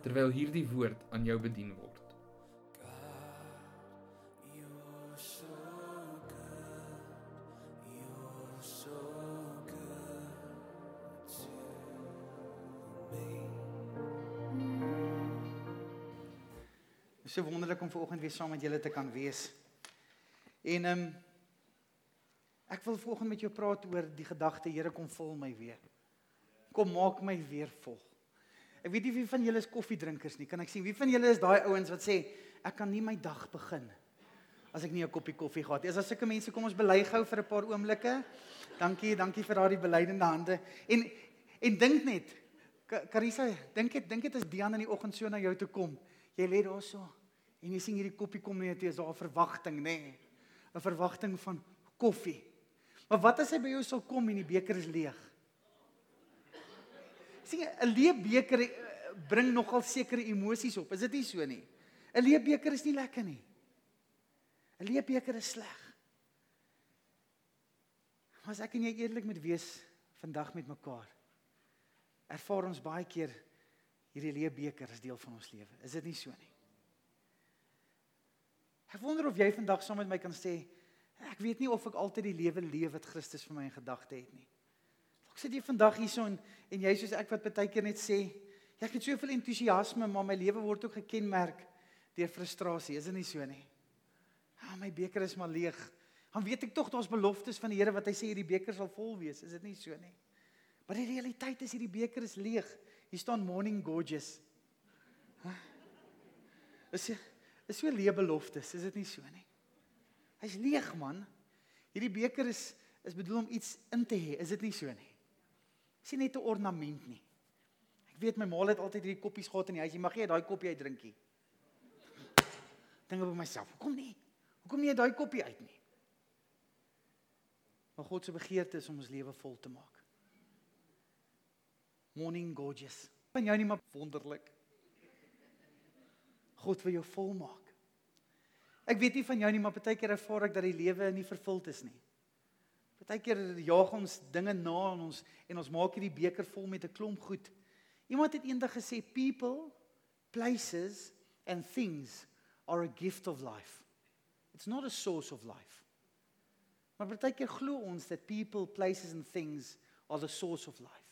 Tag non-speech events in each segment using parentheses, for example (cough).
terwyl hierdie woord aan jou bedien word. Dit is so wonderlik om vanoggend weer saam met julle te kan wees. En ehm um, ek wil vanoggend met jou praat oor die gedagte Here kom vul my weer. Kom maak my weer vol. Ek weet nie wie van julle is koffiedrinkers nie. Kan ek sien wie van julle is daai ouens wat sê ek kan nie my dag begin as ek nie 'n koppie koffie gehad het. Is daar sulke mense kom ons bely gou vir 'n paar oomblikke? Dankie, dankie vir daardie belydende hande. En en dink net Karisa, dink dit dink dit as Dian in die oggend so na jou toe kom. Jy lê daar so en jy sien hierdie koppie kom net is daar 'n verwagting, nê? Nee, 'n Verwagting van koffie. Maar wat as hy by jou sal kom en die beker is leeg? Sien 'n leë beker eh, bring nogal sekere emosies op. Is dit nie so nie? 'n Leë beker is nie lekker nie. 'n Leë beker is sleg. Maar as ek en jy eerlik moet wees vandag met mekaar, ervaar ons baie keer hierdie leë beker is deel van ons lewe. Is dit nie so nie? Ek wonder of jy vandag saam met my kan sê, ek weet nie of ek altyd die lewe leef wat Christus vir my in gedagte het nie. Sit hier vandag hierso en en jy soos ek wat baie keer net sê, ja, ek het soveel entoesiasme, maar my lewe word ook gekenmerk deur frustrasie. Is dit nie so nie? Ja, my beker is maar leeg. Dan weet ek tog daar's beloftes van die Here wat hy sê hierdie beker sal vol wees. Is dit nie so nie? Maar die realiteit is hierdie beker is leeg. Hier staan morning gorgeous. Is is so leë beloftes, is dit nie so nie? Hy's leeg man. Hierdie beker is is bedoel om iets in te hê, is dit nie so nie? Dis net 'n ornament nie. Ek weet my ma het altyd hierdie koppies gehad in die huis. Jy mag nie daai koppie uitdrinkie. Dink op myself. Hoekom nie? Hoekom nie daai koppie uit nie? Maar God se begeerte is om ons lewe vol te maak. Morning gorgeous. Van jou nie maar wonderlik. God wil jou volmaak. Ek weet nie van jou nie, maar baie keer ervaar ek dat die lewe nie vervuld is nie. Partykeer jaag ons dinge na aan ons en ons maak hierdie beker vol met 'n klomp goed. Iemand het eendag gesê people, places and things are a gift of life. It's not a source of life. Maar partykeer glo ons dat people, places and things are the source of life.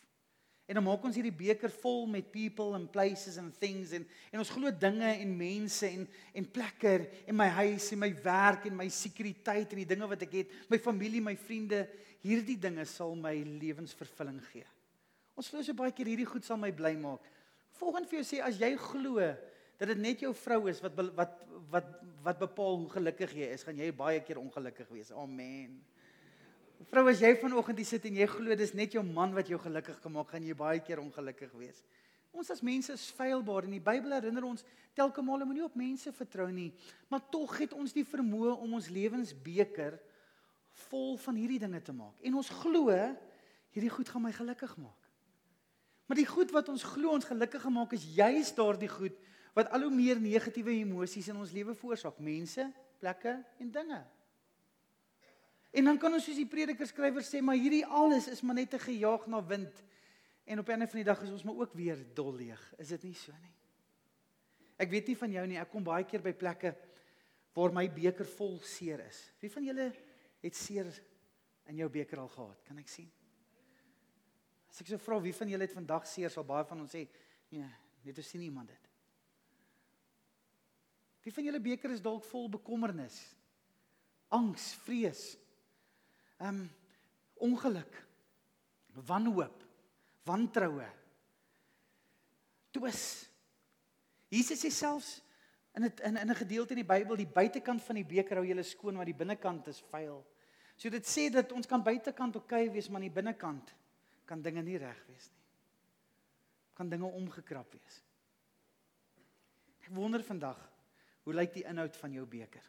En dan maak ons hierdie beker vol met people and places and things en en ons glo dinge en mense en en plekke en my huis en my werk en my sekuriteit en die dinge wat ek het, my familie, my vriende, hierdie dinge sal my lewensvervulling gee. Ons glo so baie keer hierdie goed sal my bly maak. Volgens vir jou sê as jy glo dat dit net jou vrou is wat wat wat wat bepaal hoe gelukkig jy is, gaan jy baie keer ongelukkig wees. Amen. Vrou, as jy vanoggend hier sit en jy glo dis net jou man wat jou gelukkig gemaak, gaan jy baie keer ongelukkig wees. Ons as mense is feilbaar en die Bybel herinner ons telke male moenie op mense vertrou nie, maar tog het ons die vermoë om ons lewensbeker vol van hierdie dinge te maak. En ons glo hierdie goed gaan my gelukkig maak. Maar die goed wat ons glo ons gelukkig gemaak is juis daardie goed wat al hoe meer negatiewe emosies in ons lewe veroorsaak, mense, plekke en dinge. En dan kan ons soos die prediker skrywer sê, maar hierdie alles is maar net 'n gejaag na wind. En op 'n einde van die dag is ons maar ook weer dol leeg. Is dit nie so nie? Ek weet nie van jou nie, ek kom baie keer by plekke waar my beker vol seer is. Wie van julle het seer in jou beker al gehad? Kan ek sien? As ek so vra wie van julle het vandag seer, sal baie van ons sê, nee, net ons sien iemand dit. Wie van julle beker is dalk vol bekommernis? Angs, vrees, ehm um, ongeluk, wanhoop, wantroue. Twis. Jesus sê selfs in 'n in 'n gedeelte in die Bybel, die buitekant van die beker hou jy skoon, maar die binnekant is vuil. So dit sê dat ons kan buitekant oké okay wees, maar aan die binnekant kan dinge nie reg wees nie. Kan dinge omgekrap wees. Ek wonder vandag, hoe lyk die inhoud van jou beker?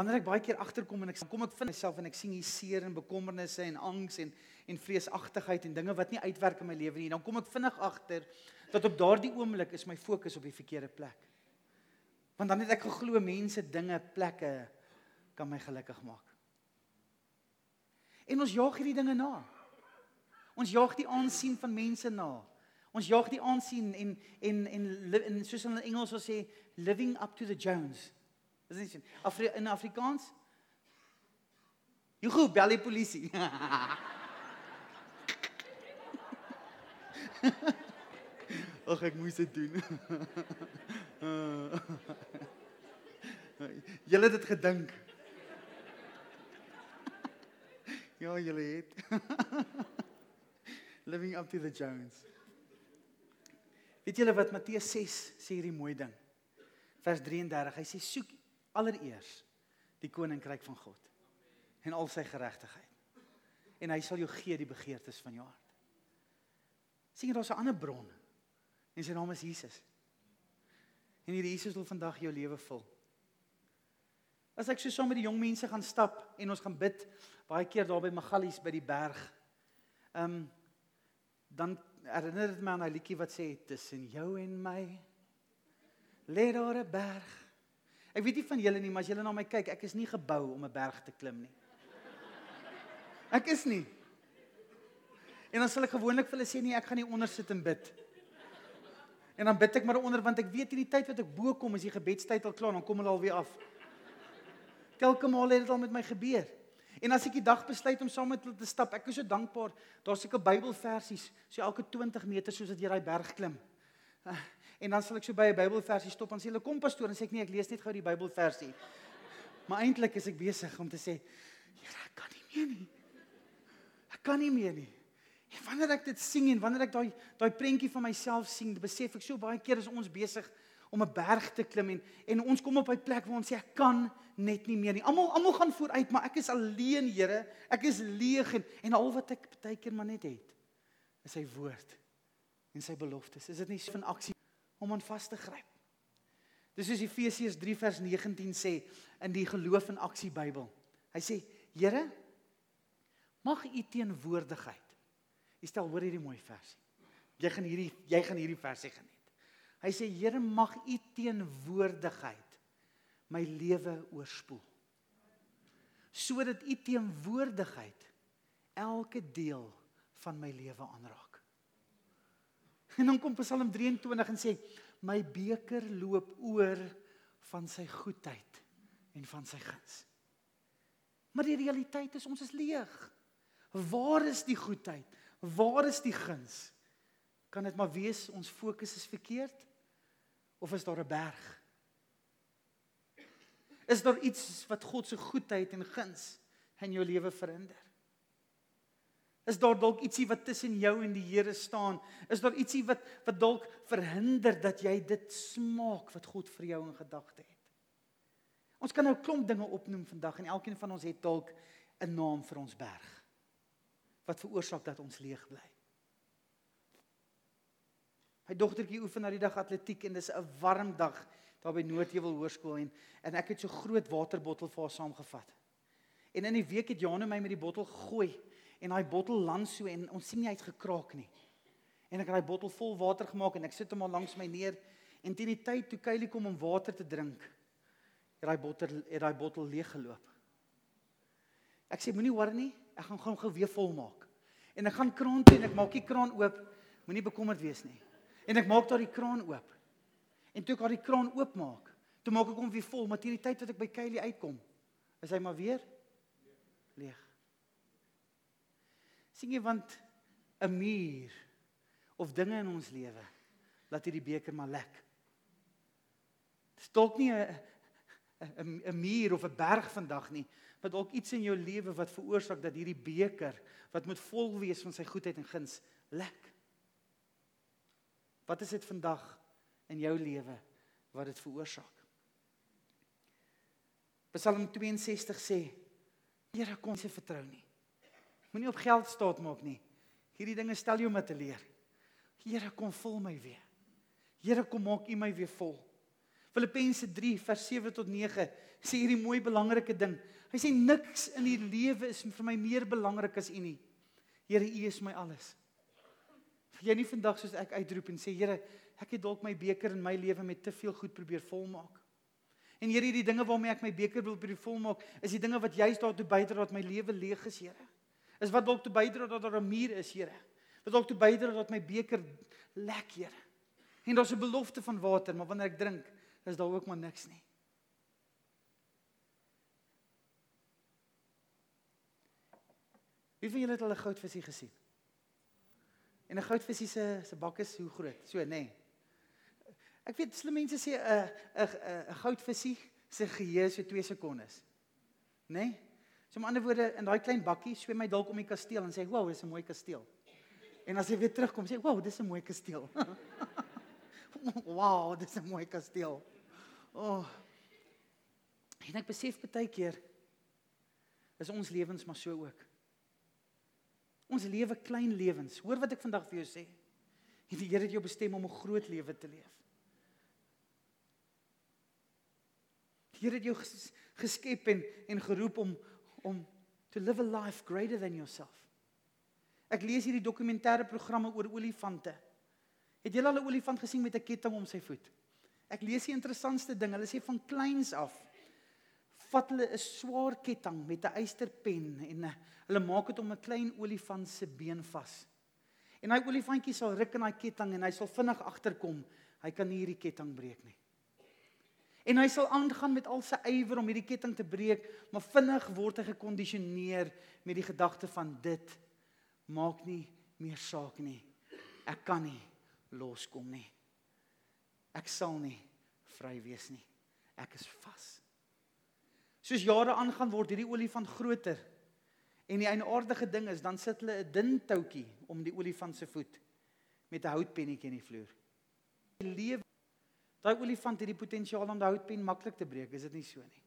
Wanneer ek baie keer agterkom en ek kom ek vind myself en ek sien hier seer en bekommernisse en angs en en vreesagtigheid en dinge wat nie uitwerk in my lewe nie, dan kom ek vinnig agter dat op daardie oomblik is my fokus op die verkeerde plek. Want dan het ek geglo mense, dinge, plekke kan my gelukkig maak. En ons jaag hierdie dinge na. Ons jaag die aansien van mense na. Ons jaag die aansien en en en in soos in Engels sal sê living up to the Jones. Is dit nie Afri in Afrikaans? Gou bel die polisie. (laughs) Ag ek moes dit doen. (laughs) Julle het dit gedink. (laughs) ja, julle het. Living up to the Jones. Weet julle wat Matteus 6 sê hierdie mooi ding? Vers 33. Hy sê soek allereers die koninkryk van God en al sy geregtigheid. En hy sal jou gee die begeertes van jou hart. Sien jy daar's 'n ander bron? En sy naam is Jesus. En hierdie Jesus wil vandag jou lewe vul. As ek so saam met die jong mense gaan stap en ons gaan bid baie keer daar by Magalies by die berg. Ehm um, dan herinner dit my aan 'n liedjie wat sê tussen jou en my lê daar 'n berg Ek weet nie van julle nie, maar as julle na my kyk, ek is nie gebou om 'n berg te klim nie. Ek is nie. En dan sal ek gewoonlik vir hulle sê nee, ek gaan nie onder sit en bid. En dan bid ek maar onder want ek weet hierdie tyd wat ek bo kom is die gebedstyd al klaar, dan kom hulle al weer af. Elke maal het dit al met my gebeur. En as ek die dag besluit om saam met hulle te stap, ek is so dankbaar. Daar's seker Bybelversies, so elke 20 meter soos dat jy daai berg klim. En dan sal ek so by 'n Bybelversie stop en sê hulle kom pastoor en sê ek nee, ek lees net gou die Bybelversie. Maar eintlik is ek besig om te sê, Here, ek kan nie meer nie. Ek kan nie meer nie. En wanneer ek dit sing en wanneer ek daai daai prentjie van myself sien, besef ek so baie keer is ons besig om 'n berg te klim en en ons kom op 'n plek waar ons sê ek kan net nie meer nie. Almal almal gaan vooruit, maar ek is alleen, Here. Ek is leeg en en al wat ek baie keer maar net het is sy woord en sy beloftes. Is dit nie so van aksie om aan vas te gryp. Dis soos Efesiërs 3 vers 19 sê in die geloof en aksie Bybel. Hy sê: "Here, mag u teenwoordigheid." Jy stel hoor hierdie mooi versie. Jy gaan hierdie jy gaan hierdie versie geniet. Hy sê: "Here, mag u teenwoordigheid my lewe oorspoel." Sodat u teenwoordigheid elke deel van my lewe aanraak. En dan kom Psalm 23 en sê my beker loop oor van sy goedheid en van sy guns. Maar die realiteit is ons is leeg. Waar is die goedheid? Waar is die guns? Kan dit maar wees ons fokus is verkeerd of is daar 'n berg? Is daar iets wat God se goedheid en guns in jou lewe verhinder? Is daar dalk ietsie wat tussen jou en die Here staan? Is daar ietsie wat wat dalk verhinder dat jy dit smaak wat God vir jou in gedagte het? Ons kan nou klomp dinge opnoem vandag en elkeen van ons het dalk 'n naam vir ons berg. Wat veroorsaak dat ons leeg bly? My dogtertjie oefen na die dag atletiek en dis 'n warm dag daar by Noordheuwel Hoërskool en en ek het so groot waterbottel vir haar saamgevat. En in die week het Jane my met die bottel gegooi en daai bottel land so en ons sien nie hy het gekraak nie. En ek het daai bottel vol water gemaak en ek sit hom al langs my neer en teen die tyd toe Kylie kom om water te drink, het daai bottel het daai bottel leeg geloop. Ek sê moenie worry nie, ek gaan gou gou weer vol maak. En ek gaan kraan toe en ek maak die kraan oop. Moenie bekommerd wees nie. En ek maak daai kraan oop. En toe ek daai kraan oopmaak, toe maak ek hom weer vol, maar teen die tyd wat ek by Kylie uitkom, is hy maar weer leeg sien jy want 'n muur of dinge in ons lewe laat hierdie beker maar lek. Dit dalk nie 'n 'n muur of 'n berg vandag nie, maar dalk iets in jou lewe wat veroorsaak dat hierdie beker wat moet vol wees van sy goedheid en guns lek. Wat is dit vandag in jou lewe wat dit veroorsaak? Psalm 62 sê: Here, kom se vertrou nie. Moenie op geld staat maak nie. Hierdie dinge stel jou om te leer. Here kom vul my weer. Here kom maak U my weer vol. Filippense 3 vers 7 tot 9 sê hierdie mooi belangrike ding. Hy sê niks in die lewe is vir my meer belangrik as U nie. Here, U is my alles. Vir jy nie vandag soos ek uitroep en sê Here, ek het dalk my beker in my lewe met te veel goed probeer volmaak. En Here, hierdie dinge waarmee ek my beker wil probeer volmaak, is die dinge wat juist daartoe bydra dat my lewe leeg is, Here. Is wat dalk toe bydra dat daar 'n muur is, Here. Wat dalk toe bydra dat my beker lek, Here. En daar's 'n belofte van water, maar wanneer ek drink, is daar ook maar niks nie. Wie van julle het al 'n goudvisie gesien? En 'n goudvisie se se bak is hoe groot? So, nê. Nee. Ek weet slim mense sê 'n 'n 'n goudvisie se geheue is so 2 sekondes. Nê? Nee? So met ander woorde, in daai klein bakkie swem hy dalk om die kasteel en sê, "Wow, dis 'n mooi kasteel." En as hy weer terugkom, sê, "Wow, dis 'n mooi kasteel." (laughs) wow, dis 'n mooi kasteel. O. Oh. En ek besef baie keer is ons lewens maar so ook. Ons lewe klein lewens. Hoor wat ek vandag vir jou sê. En die Here het jou bestem om 'n groot lewe te leef. Die Here het jou geskep en en geroep om om to live a life greater than yourself. Ek lees hierdie dokumentêre programme oor olifante. Het julle al 'n olifant gesien met 'n ketting om sy voet? Ek lees die interessantste ding. Hulle sê van kleins af vat hulle 'n swaar ketting met 'n eysterpen en eh, hulle maak dit om 'n klein olifant se been vas. En daai olifantjie sal ruk in daai ketting en hy sal vinnig agterkom. Hy kan nie hierdie ketting breek nie. En hy sal aangaan met al sy ywer om hierdie ketting te breek, maar vinnig word hy gekondisioneer met die gedagte van dit maak nie meer saak nie. Ek kan nie loskom nie. Ek sal nie vry wees nie. Ek is vas. Soos jare aangaan word hierdie olifant groter. En die eienaardige ding is dan sit hulle 'n dun toutjie om die olifant se voet met 'n houtpennetjie in die vloer. Die lewe daai olifant het die potensiaal om die houtpen maklik te breek, is dit nie so nie?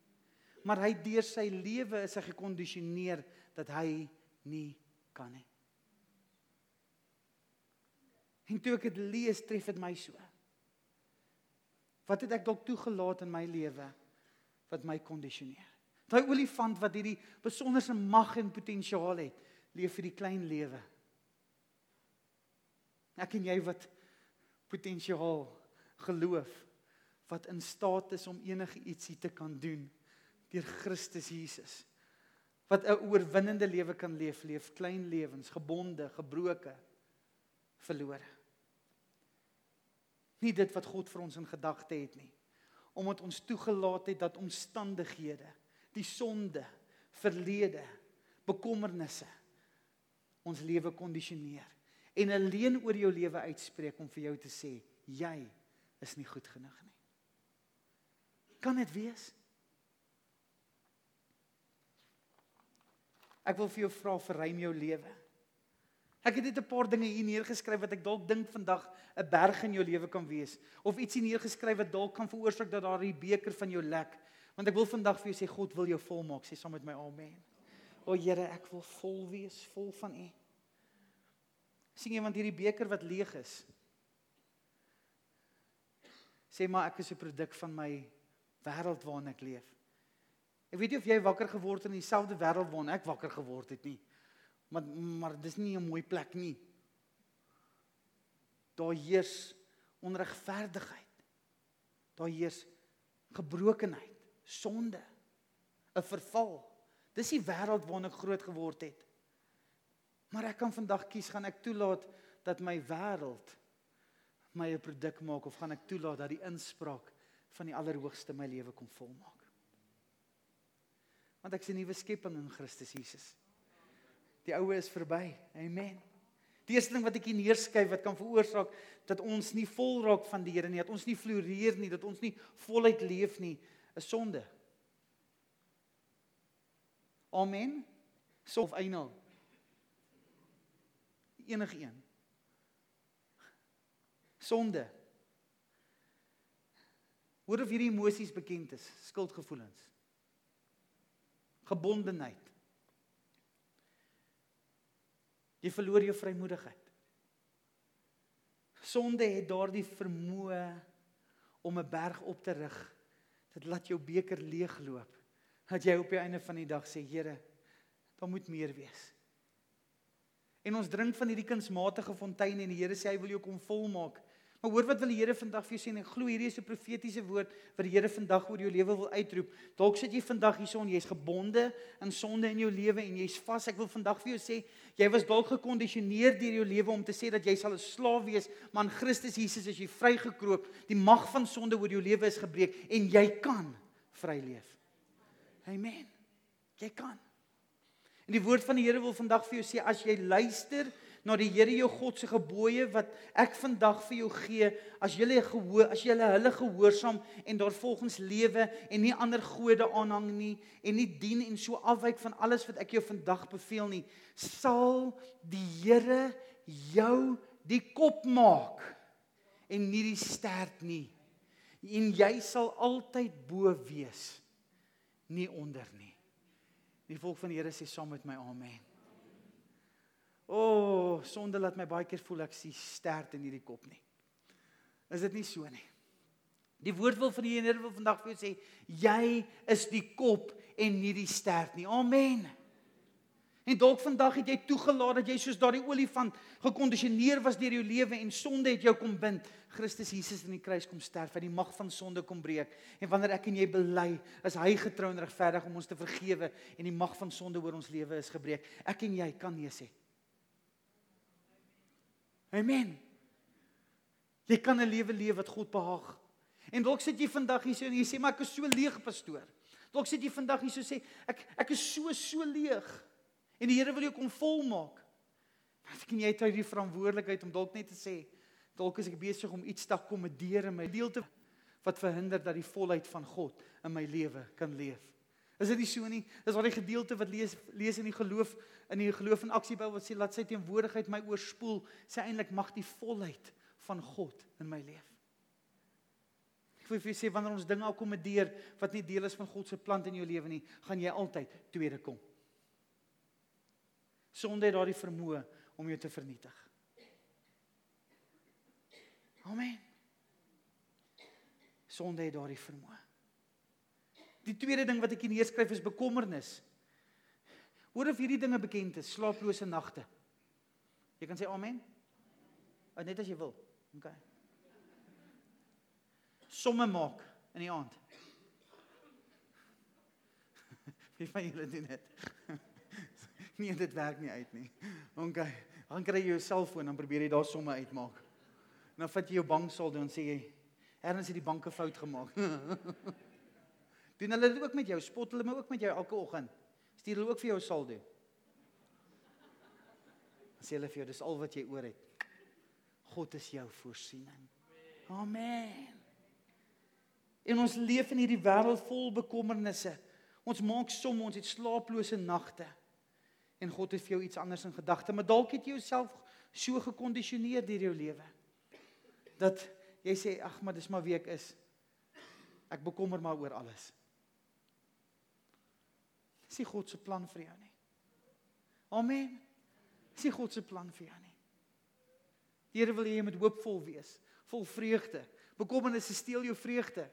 Maar hy deur sy lewe is hy gekondisioneer dat hy nie kan nie. En toe ek dit lees, tref dit my so. Wat het ek dalk toegelaat in my lewe wat my kondisioneer? Daai olifant wat hierdie besonderse mag en potensiaal het, leef vir die klein lewe. Ek en jy wat potensiaal geloof wat in staat is om enige ietsie te kan doen deur Christus Jesus. Wat 'n oorwinnende lewe kan leef, leef klein lewens, gebonde, gebroke, verlore nie dit wat God vir ons in gedagte het nie. Omdat ons toegelaat het dat omstandighede, die sonde, verlede, bekommernisse ons lewe kondisioneer en alleen oor jou lewe uitspreek om vir jou te sê jy is nie goed genoeg nie. Kan dit wees? Ek wil vir jou vra verruim jou lewe. Ek het net 'n paar dinge hier neergeskryf wat ek dalk dink vandag 'n berg in jou lewe kan wees of ietsie neergeskryf wat dalk kan veroorsaak dat daar 'n beker van jou lek. Want ek wil vandag vir jou sê God wil jou volmaak, sê saam met my amen. O Here, ek wil vol wees, vol van U. Sien jy want hierdie beker wat leeg is. Sê maar ek is 'n produk van my wêreld waarin ek leef. Ek weet nie of jy wakker geword het in dieselfde wêreld waarin ek wakker geword het nie. Maar maar dis nie 'n mooi plek nie. Daar heers onregverdigheid. Daar heers gebrokenheid, sonde, 'n verval. Dis die wêreld waarin ek groot geword het. Maar ek kan vandag kies gaan ek toelaat dat my wêreld my 'n produk maak of gaan ek toelaat dat die inspraak van die Allerhoogste my lewe kom volmaak? Want ek is 'n nuwe skepping in Christus Jesus. Die oue is verby. Amen. Die eerste ding wat ek hier neerskryf wat kan veroorsaak dat ons nie vol raak van die Here nie, dat ons nie floreer nie, dat ons nie voluit leef nie, is sonde. Amen. Sof eienaal. Enige een. Sonde. Hoor of hierdie emosies bekend is, skuldgevoelens. Gebondenheid. Jy verloor jou vrymoedigheid. Sonde het daardie vermoë om 'n berg op te rig. Dit laat jou beker leegloop. Dat jy op die einde van die dag sê, Here, daar moet meer wees. En ons drink van hierdie kunsmatige fontein en die Here sê hy wil jou kom volmaak. Maar hoor wat wil die Here vandag vir jou sê en glo hierdie is 'n profetiese woord wat die Here vandag oor jou lewe wil uitroep. Dalk sit jy vandag hierson, jy's gebonde in sonde in jou lewe en jy's vas. Ek wil vandag vir jou sê, jy was dalk gekondisioneer deur jou lewe om te sê dat jy sal 'n slaaf wees, maar in Christus Jesus is jy vrygekroop. Die mag van sonde oor jou lewe is gebreek en jy kan vry leef. Amen. Jy kan. En die woord van die Here wil vandag vir jou sê as jy luister na die Here jou God se gebooie wat ek vandag vir jou gee, as jy gehoor, as jy hulle gehoorsaam en daarvolgens lewe en nie ander gode aanhang nie en nie dien en so afwyk van alles wat ek jou vandag beveel nie, sal die Here jou die kop maak en nie die stert nie. En jy sal altyd bo wees, nie onder nie. Die volk van die Here sê saam met my amen. O, oh, sonde laat my baie keer voel ek sien sterk in hierdie kop nie. Is dit nie so nie? Die woord wil van die Here wil vandag vir jou sê, jy is die kop en nie die sterk nie. Amen. En dalk vandag het jy toegelaat dat jy soos daardie olifant gekondisioneer was deur jou lewe en sonde het jou kom bind. Christus Jesus in die kruis kom sterf, hy die mag van sonde kom breek. En wanneer ek en jy bely, is hy getrou en regverdig om ons te vergewe en die mag van sonde oor ons lewe is gebreek. Ek en jy kan nee sê. Amen. Jy kan 'n lewe leef wat God behaag. En dalk sit jy vandag hier so en jy sê maar ek is so leeg pastoor. Dalk sit jy vandag hier so sê ek ek is so so leeg. En die Here wil jou kom volmaak. Wat kan jy uit die verantwoordelikheid om dalk net te sê dalk is ek besig om iets te akkommodeer in my deelte wat verhinder dat die volheid van God in my lewe kan leef. Is dit nie so nie? Dis die gedeelte wat lees lees in die geloof in die geloof en aksie Bybel wat sê laat sy teenwoordigheid my oorspoel, sê eintlik mag die volheid van God in my leef. Ek wil vir julle sê wanneer ons dinge akkommodeer wat nie deel is van God se plan in jou lewe nie, gaan jy altyd tweede kom. Sonde het daardie vermoë om jou te vernietig. Amen. Sonde het daardie vermoë. Die tweede ding wat ek hier neerskryf is bekommernis. Hoor of hierdie dinge bekend is, slaaplose nagte. Jy kan sê amen. Of net as jy wil. OK. Somme maak in die aand. (laughs) Wie van julle doen dit? (laughs) nee, dit werk nie uit nie. OK. Dan kry jy jou selfoon en probeer jy daar somme uitmaak. Dan vat jy jou banksal doen en sê jy, "Erns het die banke fout gemaak." (laughs) Doen hulle dit ook met jou? Spot hulle my ook met jou elke oggend? Stuur hulle ook vir jou saldo? Sê hulle vir jou dis al wat jy oor het. God is jou voorsiening. Amen. En ons leef in hierdie wêreld vol bekommernisse. Ons maak soms ons het slaaplose nagte. En God het vir jou iets anders in gedagte, maar dalk het jy jouself so gekondisioneer deur jou lewe dat jy sê ag maar dis maar wie ek is. Ek bekommer maar oor alles. Dis nie God se plan vir jou nie. Amen. Dis nie God se plan vir jou nie. Die Here wil hê jy moet hoopvol wees, vol vreugde. Bekommernisse steel jou vreugde.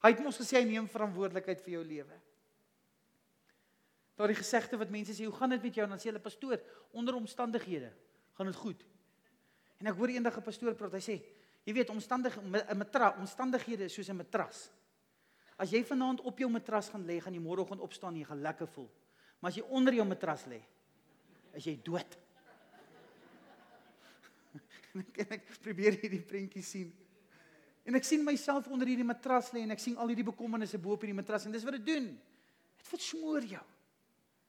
Hy het mos gesê hy neem verantwoordelikheid vir jou lewe. Daardie gesegde wat mense sê, "Hoe gaan dit met jou?" en dan sê hulle, "Pastoor, onder omstandighede gaan dit goed." En ek hoor eendag 'n pastoor praat, hy sê, "Jy weet, omstandighede 'n matras, omstandighede is soos 'n matras." As jy vanaand op jou matras gaan lê, gaan jy môreoggend opstaan en jy gaan lekker voel. Maar as jy onder jou matras lê, is jy dood. (laughs) en ek probeer hierdie prentjie sien. En ek sien myself onder hierdie matras lê en ek sien al hierdie bekommernisse bo op hierdie matras en dis wat dit doen. Dit versmoor jou.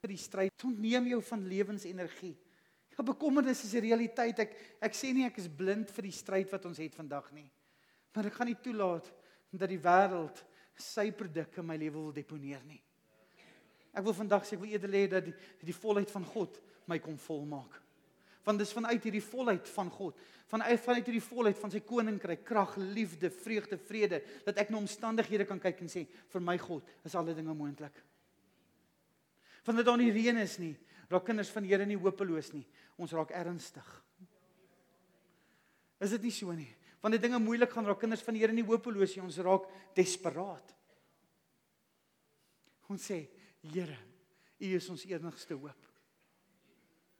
die stryd ontneem jou van lewensenergie. Ja, bekommernis is 'n realiteit. Ek ek sê nie ek is blind vir die stryd wat ons het vandag nie. Maar ek gaan nie toelaat dat die wêreld sy produk in my lewe wil deponeer nie. Ek wil vandag sê ek wil eerder hê dat die, die volheid van God my kom volmaak. Want dis vanuit hierdie volheid van God, vanuit vanuit hierdie volheid van sy koninkryk, krag, liefde, vreugde, vrede, dat ek na omstandighede kan kyk en sê vir my God is alle dinge moontlik. Want dit dan nie reën is nie, raak kinders van die Here nie hopeloos nie. Ons raak ernstig. Is dit nie so nie? Wanneer dinge moeilik gaan, raak kinders van die Here nie hopeloos nie, ons raak desperaat. Ons sê, Here, U is ons enigste hoop.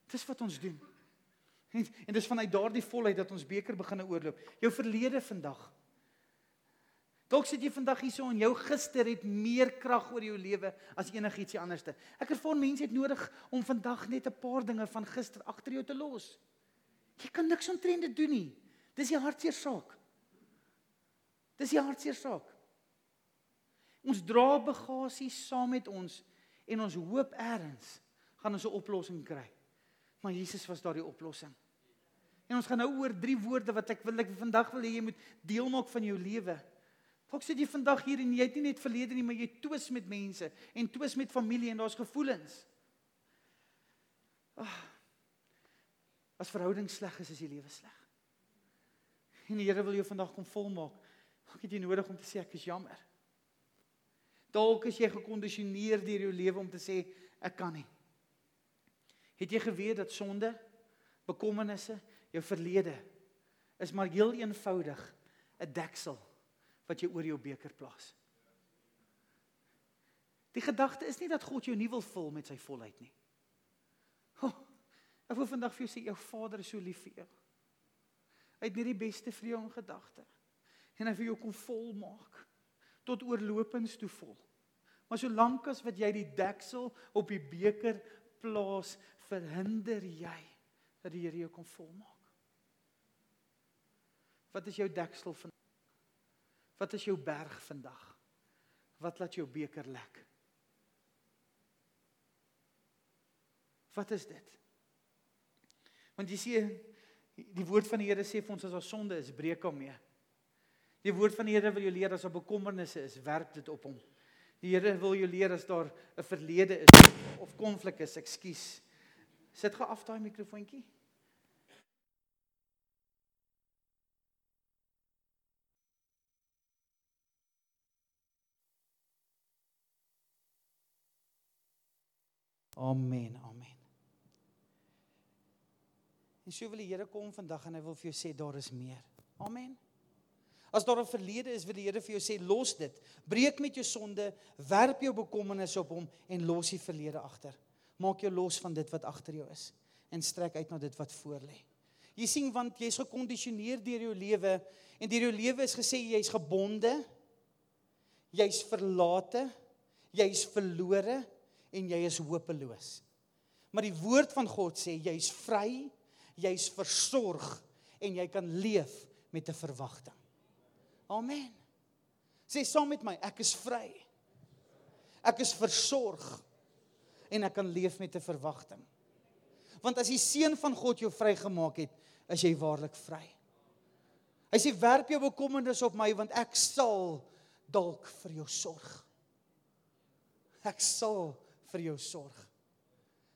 Dis wat ons doen. En, en dis vanuit daardie volheid dat ons beker begin oorloop. Jou verlede vandag. Dalk sit jy vandag hierso en jou gister het meer krag oor jou lewe as enigiets anderste. Ek ervaar mense het nodig om vandag net 'n paar dinge van gister agter jou te los. Jy kan niks omtrent dit doen nie. Dis die hartseer saak. Dis die hartseer saak. Ons dra bagasie saam met ons en ons hoop eers gaan ons 'n oplossing kry. Maar Jesus was daardie oplossing. En ons gaan nou oor drie woorde wat ek wil ek vandag wil hê jy moet deel maak van jou lewe. Dalk sit jy vandag hier en jy het nie net verlede nie, maar jy twis met mense en twis met familie en daar's gevoelens. Ag. Oh, as verhouding sleg is, is die lewe sleg. En die Here wil jou vandag kom volmaak. Dalk het jy nodig om te sê ek is jammer. Dalk is jy gekondisioneer deur jou lewe om te sê ek kan nie. Het jy geweet dat sonde, bekommernisse, jou verlede is maar heel eenvoudig 'n deksel wat jy oor jou beker plaas? Die gedagte is nie dat God jou nie wil vul met sy volheid nie. Oh, ek wil vandag vir jou sê jou Vader is so lief vir jou. Het net die beste vir jou in gedagte. En hy wil jou kom volmaak tot oorlopends toe vol. Maar solank as wat jy die deksel op die beker plaas, verhinder jy dat die Here jou kom volmaak. Wat is jou deksel van Wat is jou berg vandag? Wat laat jou beker lek? Wat is dit? Want jy sien die woord van die Here sê vir ons as ons sonde is, breek hom mee. Die woord van die Here wil jou leer as daar bekommernisse is, werp dit op hom. Die Here wil jou leer as daar 'n verlede is of konflik is, ekskuus. Sit gou af daai mikrofoontjie. Amen, amen. En so wil die Here kom vandag en hy wil vir jou sê daar is meer. Amen. As daar 'n verlede is, wil die Here vir jou sê los dit. Breek met jou sonde, werp jou bekommernisse op hom en los die verlede agter. Maak jou los van dit wat agter jou is en strek uit na dit wat voor lê. Jy sien want jy's gekondisioneer deur jou lewe en deur jou lewe is gesê jy's gebonde. Jy's verlate, jy's verlore en jy is hopeloos. Maar die woord van God sê jy's vry, jy's versorg en jy kan leef met 'n verwagting. Amen. Sê saam met my, ek is vry. Ek is versorg en ek kan leef met 'n verwagting. Want as die seun van God jou vrygemaak het, is jy waarlik vry. Hy sê werp jou bekommernis op my want ek sal dalk vir jou sorg. Ek sal vir jou sorg.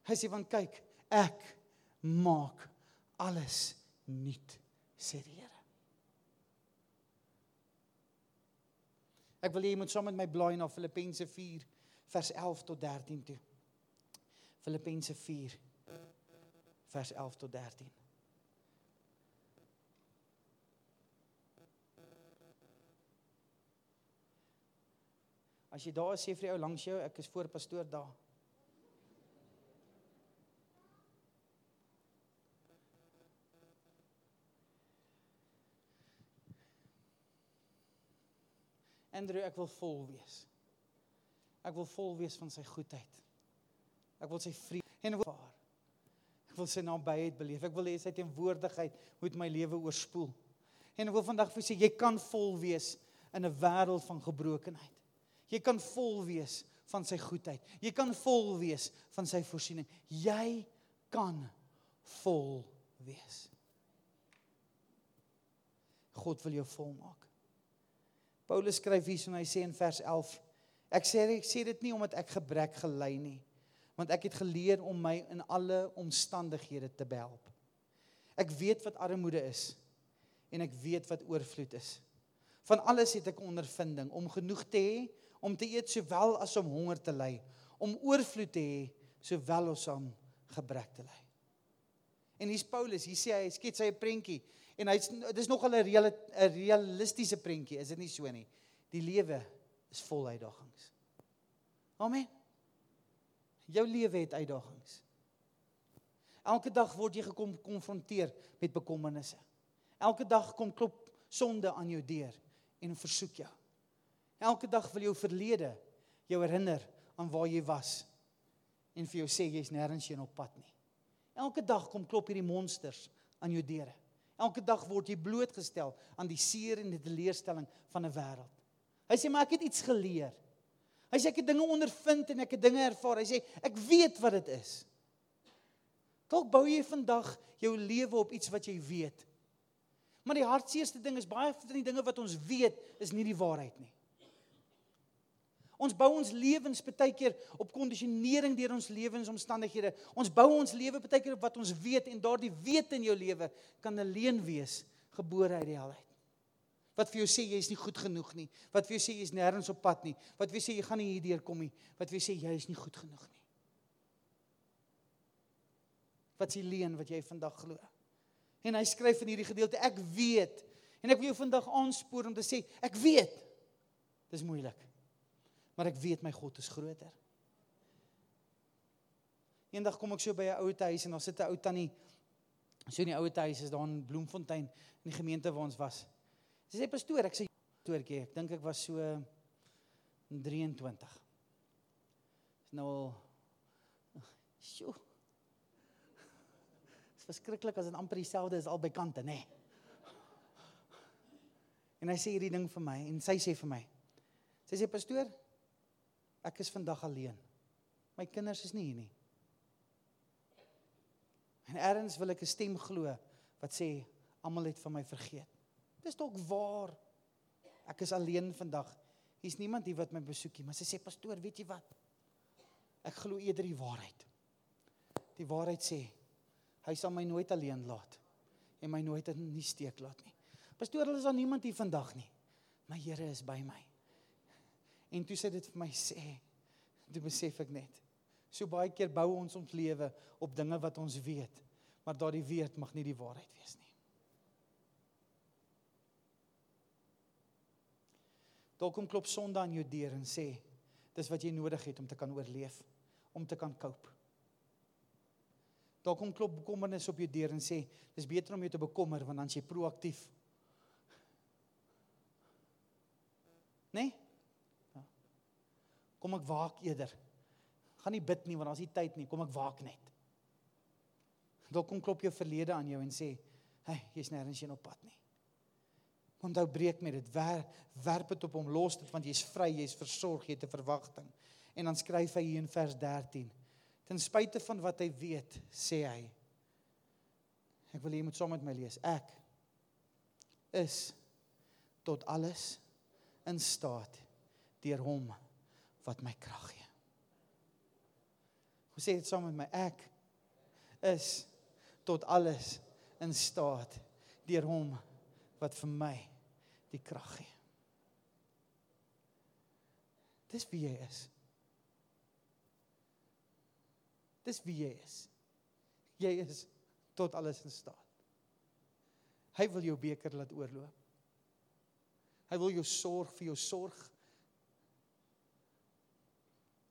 Hy sê want kyk, ek maak alles nuut, sê die Here. Ek wil hê jy moet saam met my blaai na Filippense 4 vers 11 tot 13 toe. Filippense 4 vers 11 tot 13. As jy daar is, sê vir jou langs jou, ek is voor pastoor daar. Andrew, ek wil vol wees. Ek wil vol wees van sy goedheid. Ek wil sy vrede en waar. Ek wil sy nabyheid beleef. Ek wil hê sy teenwoordigheid moet my lewe oorspoel. En ek wil vandag vir sê jy kan vol wees in 'n wêreld van gebrokenheid. Jy kan vol wees van sy goedheid. Jy kan vol wees van sy voorsiening. Jy kan vol wees. God wil jou volmaak. Paulus skryf hier en hy sê in vers 11: Ek sê ek sê dit nie omdat ek gebrek gelei nie, want ek het geleer om my in alle omstandighede te behelp. Ek weet wat armoede is en ek weet wat oorvloed is. Van alles het ek ondervinding om genoeg te hê om te eet sowel as om honger te ly, om oorvloed te hê sowel as om gebrek te ly. En hier's Paulus, hier sê hy, skets hy 'n prentjie En hy's dis nogal 'n reële 'n realistiese prentjie, is dit nie so nie? Die lewe is vol uitdagings. Amen. Jou lewe het uitdagings. Elke dag word jy gekom konfronteer met bekommernisse. Elke dag kom klop sonde aan jou deur en versoek jou. Elke dag wil jou verlede jou herinner aan waar jy was en vir jou sê jy's nêrens heen op pad nie. Elke dag kom klop hierdie monsters aan jou deure. Elke dag word jy blootgestel aan die seer en die teleurstelling van 'n wêreld. Hy sê maar ek het iets geleer. Hy sê ek het dinge ondervind en ek het dinge ervaar. Hy sê ek weet wat dit is. Dalk bou jy vandag jou lewe op iets wat jy weet. Maar die hartseerste ding is baie van die dinge wat ons weet is nie die waarheid nie. Ons bou ons lewens baie keer op kondisionering deur ons lewensomstandighede. Ons bou ons lewe baie keer op wat ons weet en daardie weet in jou lewe kan 'n leuen wees gebore uit die hel uit. Wat vir jou sê jy is nie goed genoeg nie. Wat vir jou sê jy is nêrens op pad nie. Wat vir jou sê jy gaan nie hierdeur kom nie. Wat vir jou sê jy is nie goed genoeg nie. Wat s'ie leuen wat jy vandag glo? En hy skryf in hierdie gedeelte ek weet en ek wil jou vandag aanspoor om te sê ek weet. Dis moeilik maar ek weet my God is groter. Eendag kom ek so by 'n ou huis en daar sit 'n ou tannie so in die ou huis is daar in Bloemfontein in die gemeente waar ons was. Sy sê pastoor, ek sê pastoortjie, ek dink ek was so 23. Is nou al (laughs) sjo. Dit is verskriklik as dit amper dieselfde is al by kante, nê. Nee. En hy sê hierdie ding vir my en sy sê vir my. Sy sê pastoor, Ek is vandag alleen. My kinders is nie hier nie. En eers wil ek 'n stem glo wat sê almal het van my vergeet. Dis dalk waar. Ek is alleen vandag. Hier's niemand hier wat my besoekie, maar sy sê pastoor, weet jy wat? Ek glo eerder die waarheid. Die waarheid sê hy sal my nooit alleen laat en my nooit in die steek laat nie. Pastoor, hulle is al niemand hier vandag nie. My Here is by my. En toe sê dit vir my sê, toe besef ek net. So baie keer bou ons ons lewe op dinge wat ons weet, maar daardie weet mag nie die waarheid wees nie. Dalk kom klop Sondag aan jou deur en sê, dis wat jy nodig het om te kan oorleef, om te kan cope. Dalk kom klop bekommernis op jou deur en sê, dis beter om jou te bekommer want dan jy proaktief. Nee? Kom ek waak eerder. Gaan nie bid nie want daar's nie tyd nie. Kom ek waak net. Dalk kom klop jou verlede aan jou en sê, "Hey, jy's nêrens heen op pad nie." Onthou breek met dit. Wer, werp dit op hom los dit want jy's vry, jy's versorg, jy het 'n verwagting. En dan skryf hy hier in vers 13. Ten spyte van wat hy weet, sê hy Ek wil jy moet saam met my lees. Ek is tot alles in staat deur hom wat my krag gee. Hoe sê dit saam met my? Ek is tot alles in staat deur hom wat vir my die krag gee. Dis wie jy is. Dis wie jy is. Jy is tot alles in staat. Hy wil jou beker laat oorloop. Hy wil jou sorg vir jou sorg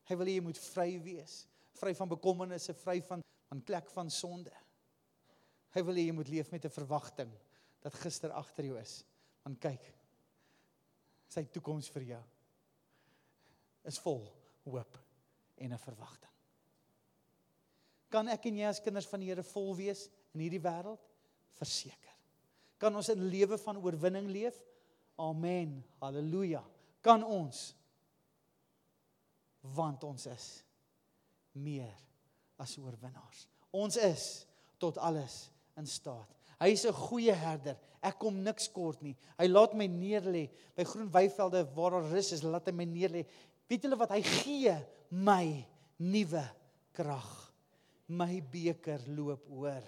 Hy wil hê jy moet vry wees, vry van bekommernisse, vry van van plek van sonde. Hy wil hê jy moet leef met 'n verwagting dat gister agter jou is. Want kyk, sy toekoms vir jou is vol hoop en 'n verwagting. Kan ek en jy as kinders van die Here vol wees in hierdie wêreld? Verseker. Kan ons 'n lewe van oorwinning leef? Amen. Halleluja. Kan ons want ons is meer as oorwinnaars. Ons is tot alles in staat. Hy is 'n goeie herder. Ek kom niks kort nie. Hy laat my neerlê by groen weivelde waar daar rus is, laat hy my neerlê. Weet julle wat hy gee? My nuwe krag. My beker loop oor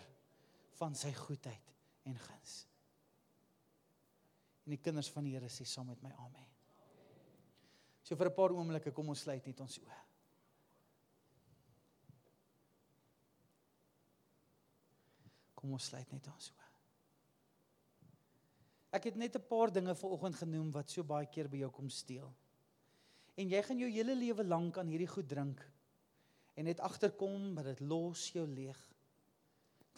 van sy goedheid en guns. En die kinders van die Here sê saam met my amen. So vir 'n paar oomblikke kom ons sluit net ons oë. Kom ons sluit net ons oë. Ek het net 'n paar dinge vanoggend genoem wat so baie keer by jou kom steel. En jy gaan jou hele lewe lank aan hierdie goed drink en net agterkom dat dit los jou leeg.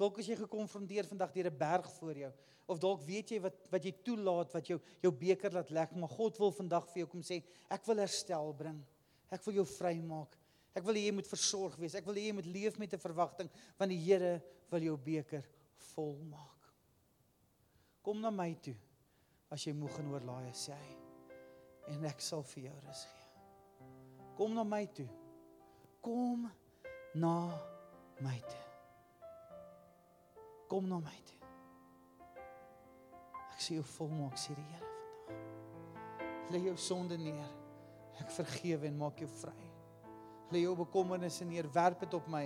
Dalk as jy gekonfronteer vandag deur 'n berg voor jou of dalk weet jy wat wat jy toelaat wat jou jou beker laat lek, maar God wil vandag vir jou kom sê, ek wil herstel bring. Ek wil jou vrymaak. Ek wil hê jy moet versorg wees. Ek wil hê jy moet leef met 'n verwagting want die Here wil jou beker vol maak. Kom na my toe as jy moeg en oorlaai is, sê hy. En ek sal vir jou rus gee. Kom na my toe. Kom na my toe. Kom na my toe. Ek sê jou volmaak sê die Here vandag. Lê jou sonde neer. Ek vergewe en maak jou vry. Lê jou bekommernisse neer, werp dit op my.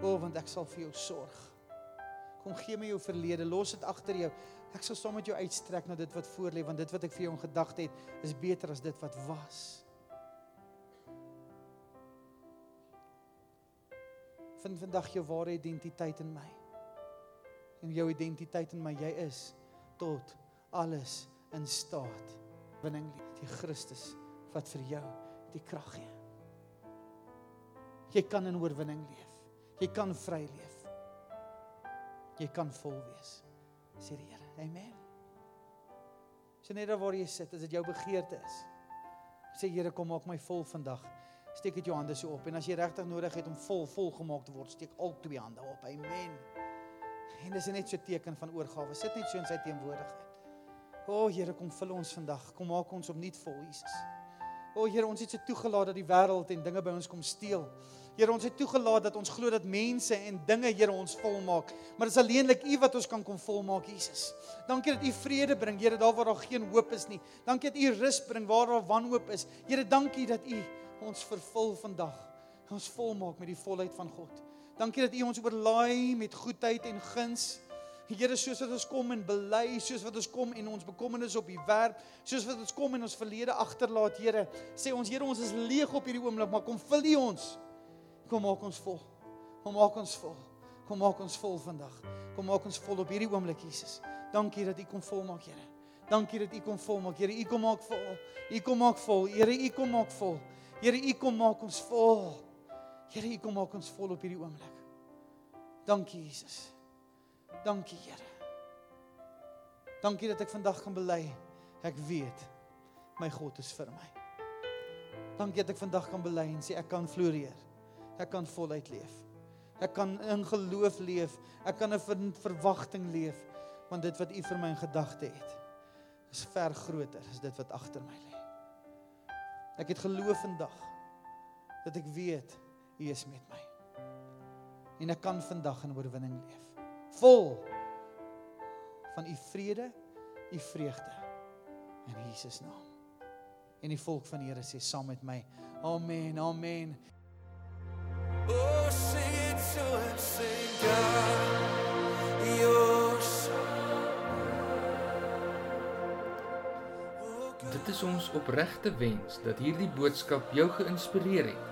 O, want ek sal vir jou sorg. Kom gee my jou verlede, los dit agter jou. Ek sal saam met jou uitstrek na dit wat voor lê, want dit wat ek vir jou in gedagte het, is beter as dit wat was. Vind vandag jou ware identiteit in my. En jou identiteit in my, jy is tot alles in staat. Winning die Christus wat vir jou die krag gee. Jy kan in oorwinning leef. Jy kan vry leef. Jy kan vol wees. Sê die Here. Amen. Sien net waar jy sit, as dit jou begeerte is. Sê Here, kom maak my vol vandag. Steek dit jou hande so op en as jy regtig nodig het om vol vol gemaak te word, steek al twee hande op. Amen. En dis net so 'n teken van oorgawe. Sit net so in sy teenwoordigheid. O Here, kom vul ons vandag. Kom maak ons opnuut vol, Jesus. O Here, ons het se toegelaat dat die wêreld en dinge by ons kom steel. Here, ons het toegelaat dat ons glo dat mense en dinge Here ons volmaak, maar dit is alleenlik U wat ons kan kom volmaak, Jesus. Dankie dat U vrede bring, Here, daar waar daar geen hoop is nie. Dankie dat U rus bring waar daar wanhoop is. Here, dankie dat U ons vervul vandag. Ons volmaak met die volheid van God. Dankie dat U ons oorlaai met goedheid en guns. Here, soos wat ons kom en bely, soos wat ons kom en ons bekommernis op U werp, soos wat ons kom en ons verlede agterlaat, Here, sê ons Here, ons is leeg op hierdie oomblik, maar kom vul U ons. Kom maak ons vol. Kom maak ons vol. Kom maak ons vol vandag. Kom maak ons vol op hierdie oomblik Jesus. Dankie dat U kom volmaak, Here. Dankie dat U kom volmaak, Here. U kom maak vol. U kom maak vol. Here, U kom maak vol. Here, U kom maak ons vol. Here, U kom maak ons vol op hierdie oomblik. Dankie Jesus. Dankie Here. Dankie dat ek vandag kan bely. Ek weet my God is vir my. Dankie dat ek vandag kan bely en sê ek kan floreer. Ek kan voluit leef. Ek kan in geloof leef. Ek kan 'n verwagting leef want dit wat U vir my in gedagte het is ver groter as dit wat agter my lê. Ek het geloof vandag dat ek weet U is met my. En ek kan vandag in oorwinning leef. Vol van U vrede, U vreugde in Jesus naam. En die volk van die Here sê saam met my: Amen. Amen. Oh, sing it to him, sing God, you're so. Dit is ons opregte wens dat hierdie boodskap jou geïnspireer het